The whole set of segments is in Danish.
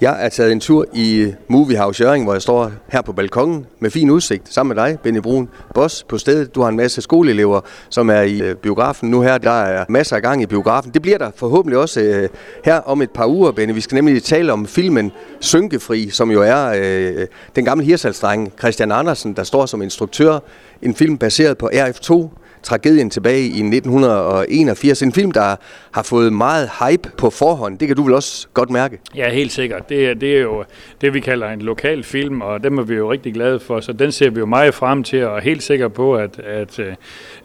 Jeg er taget en tur i Movie House Jøring, hvor jeg står her på balkongen med fin udsigt sammen med dig, Benny Brun. Boss på stedet. Du har en masse skoleelever, som er i øh, biografen nu her. Der er masser af gang i biografen. Det bliver der forhåbentlig også øh, her om et par uger, Benny. Vi skal nemlig tale om filmen Synkefri, som jo er øh, den gamle hirsalsdreng Christian Andersen, der står som instruktør. En film baseret på RF2, tragedien tilbage i 1981. En film, der har fået meget hype på forhånd. Det kan du vel også godt mærke? Ja, helt sikkert. Det er, det er jo det, vi kalder en lokal film, og dem er vi jo rigtig glade for. Så den ser vi jo meget frem til, og er helt sikker på, at, at øh,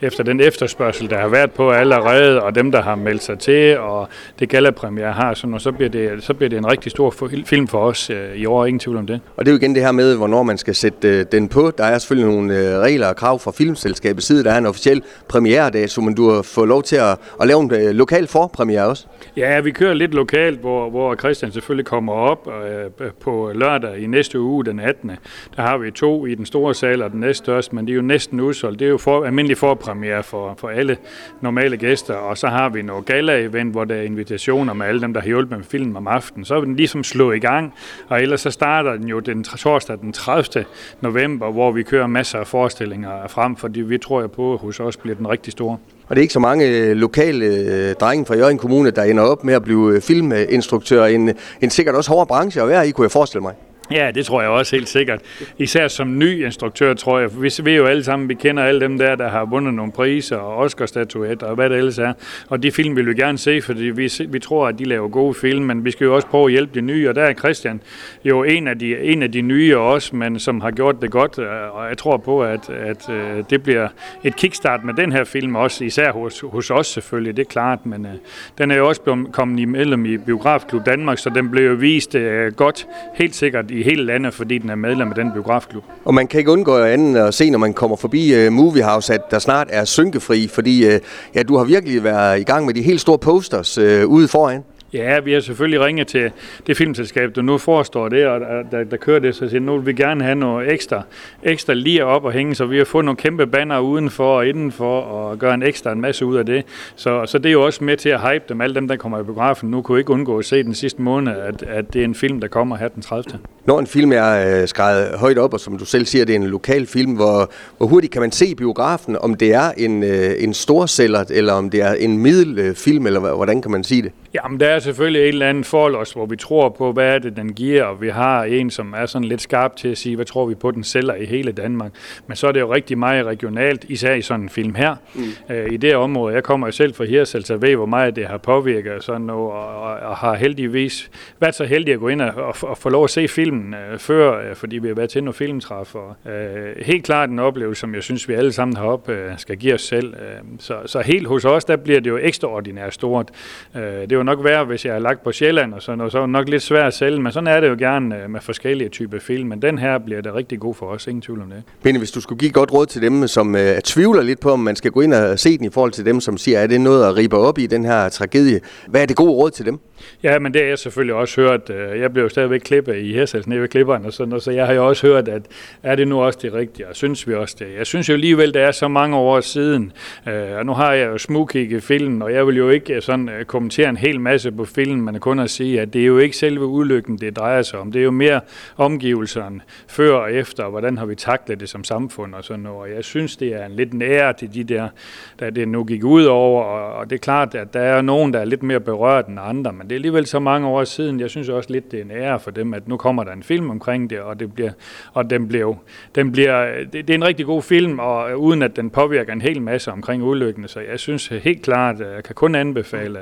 efter den efterspørgsel, der har været på allerede, og dem, der har meldt sig til, og det gallapremiere har, så, så, bliver det, så bliver det en rigtig stor film for os øh, i år. Ingen tvivl om det. Og det er jo igen det her med, hvornår man skal sætte øh, den på. Der er selvfølgelig nogle regler og krav fra filmselskabets side. Der er en officiel premieredato, men du har fået lov til at, at lave en øh, lokal forpremiere også. Ja, vi kører lidt lokalt, hvor, hvor Christian selvfølgelig kommer op øh, på lørdag i næste uge, den 18. Der har vi to i den store sal og den næststørste, men det er jo næsten udsolgt. Det er jo for, almindelig forpremiere for, for alle normale gæster, og så har vi noget gala-event, hvor der er invitationer med alle dem, der har hjulpet med film om aftenen. Så er den ligesom slået i gang, og ellers så starter den jo den torsdag den 30. november, hvor vi kører masser af forestillinger frem, fordi vi tror jeg på, hos os bliver den rigtig stor. Og det er ikke så mange øh, lokale øh, drenge fra Jørgen Kommune, der ender op med at blive øh, filminstruktør i En, en sikkert også hård branche at være i, kunne jeg forestille mig. Ja, det tror jeg også helt sikkert. Især som ny instruktør, tror jeg. Vi ved jo alle sammen, vi kender alle dem der, der har vundet nogle priser og Oscar-statuetter og hvad det ellers er. Og de film vil vi gerne se, fordi vi, vi tror, at de laver gode film, men vi skal jo også prøve at hjælpe de nye. Og der er Christian jo en af de, en af de nye også, men som har gjort det godt. Øh, og jeg tror på, at, at øh, det bliver et kickstart med den her film også, især hos, hos os selvfølgelig, det er klart. Men uh, den er jo også blevet kommet imellem i Biografklub Danmark, så den blev jo vist uh, godt, helt sikkert i hele landet, fordi den er medlem af den biografklub. Og man kan ikke undgå andet at se, når man kommer forbi uh, Movie House, at der snart er synkefri, fordi uh, ja, du har virkelig været i gang med de helt store posters uh, ude foran. Ja, vi har selvfølgelig ringet til det filmselskab, der nu forestår det, og der, der kører det, så siger, nu vil vi gerne have noget ekstra, ekstra lige op og hænge, så vi har fået nogle kæmpe banner udenfor og indenfor, og gøre en ekstra en masse ud af det. Så, så det er jo også med til at hype dem, alle dem, der kommer i biografen. Nu kunne ikke undgå at se den sidste måned, at, at det er en film, der kommer her den 30. Når en film er øh, skrevet højt op, og som du selv siger, det er en lokal film, hvor, hvor hurtigt kan man se biografen, om det er en, øh, en storsælger, eller om det er en middelfilm, eller hvordan kan man sige det? Jamen, der er selvfølgelig et eller andet forhold hvor vi tror på, hvad er det, den giver, og vi har en, som er sådan lidt skarp til at sige, hvad tror vi på, den sælger i hele Danmark. Men så er det jo rigtig meget regionalt, især i sådan en film her. Mm. Øh, I det område, jeg kommer jo selv fra Hirsel, så ved, hvor meget det har påvirket sådan noget, og, og, og har heldigvis været så heldig at gå ind og, og, og få lov at se filmen øh, før, øh, fordi vi har været til nogle filmtræf. Og, øh, helt klart en oplevelse, som jeg synes, vi alle sammen har op, øh, skal give os selv. Øh, så, så helt hos os, der bliver det jo ekstraordinært stort. Øh, det jo nok være, hvis jeg har lagt på Sjælland og sådan noget, så er det nok lidt svært at sælge, men sådan er det jo gerne øh, med forskellige typer film, men den her bliver det rigtig god for os, ingen tvivl om det. Benny, hvis du skulle give godt råd til dem, som øh, tvivler lidt på, om man skal gå ind og se den i forhold til dem, som siger, er det noget at ribe op i den her tragedie? Hvad er det gode råd til dem? Ja, men det har jeg selvfølgelig også hørt. Øh, jeg blev jo stadigvæk klippet i Hirsals nede ved klipperne, og sådan noget, så jeg har jo også hørt, at er det nu også det rigtige, og synes vi også det. Jeg synes jo alligevel, det er så mange år siden, øh, og nu har jeg jo smugkigget filmen, og jeg vil jo ikke øh, sådan kommentere en hel masse på filmen, men kun at sige, at det er jo ikke selve ulykken, det drejer sig om. Det er jo mere omgivelserne før og efter, og hvordan har vi taklet det som samfund og sådan noget. Og jeg synes, det er en lidt nære til de der, der det nu gik ud over, og det er klart, at der er nogen, der er lidt mere berørt end andre, men det er alligevel så mange år siden. Jeg synes også lidt, det er en ære for dem, at nu kommer der en film omkring det, og, det bliver, og den, bliver, den bliver, det, det er en rigtig god film, og uden at den påvirker en hel masse omkring ulykken. Så jeg synes helt klart, at jeg kan kun anbefale,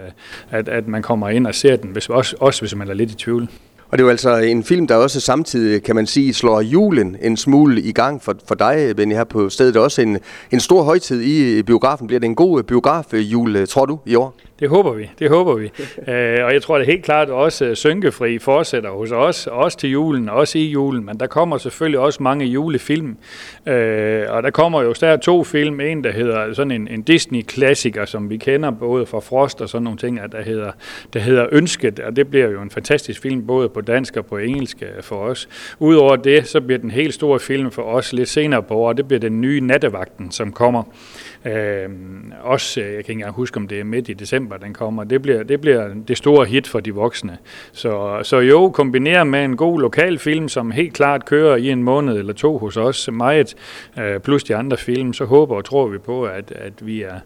at, at man kommer ind og ser den, hvis, også, også hvis man er lidt i tvivl. Og det er jo altså en film, der også samtidig, kan man sige, slår julen en smule i gang for, for dig, Benny, her på stedet. Også en, en stor højtid i biografen. Bliver det en god biografjul, tror du, i år? Det håber vi, det håber vi. øh, og jeg tror det helt klart også, at synkefri fortsætter hos os, også til julen, også i julen, men der kommer selvfølgelig også mange julefilm. Øh, og der kommer jo stadig to film, en der hedder sådan en, en Disney-klassiker, som vi kender både fra Frost og sådan nogle ting, der hedder, der hedder Ønsket, og det bliver jo en fantastisk film, både på dansk og på engelsk øh, for os. Udover det, så bliver den helt store film for os lidt senere på år, det bliver den nye Nattevagten, som kommer. Øh, også, jeg kan ikke engang huske, om det er midt i december, september, den kommer. Det bliver, det bliver det store hit for de voksne. Så, så jo, kombineret med en god lokalfilm, som helt klart kører i en måned eller to hos os, meget, øh, plus de andre film, så håber og tror vi på, at, at vi, er,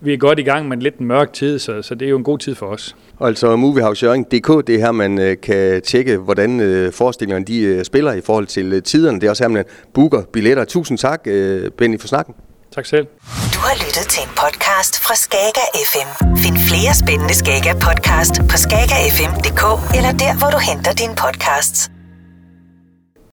vi er godt i gang med en lidt mørk tid, så, så det er jo en god tid for os. Altså moviehousejøring.dk, det er her, man øh, kan tjekke, hvordan øh, forestillingerne de øh, spiller i forhold til tiderne. Det er også her, man booker billetter. Tusind tak, Benny, for snakken. Tak selv. Du har lyttet til en podcast fra Skager FM. Flere spændende Skager podcast på skagerfm.dk eller der, hvor du henter dine podcasts.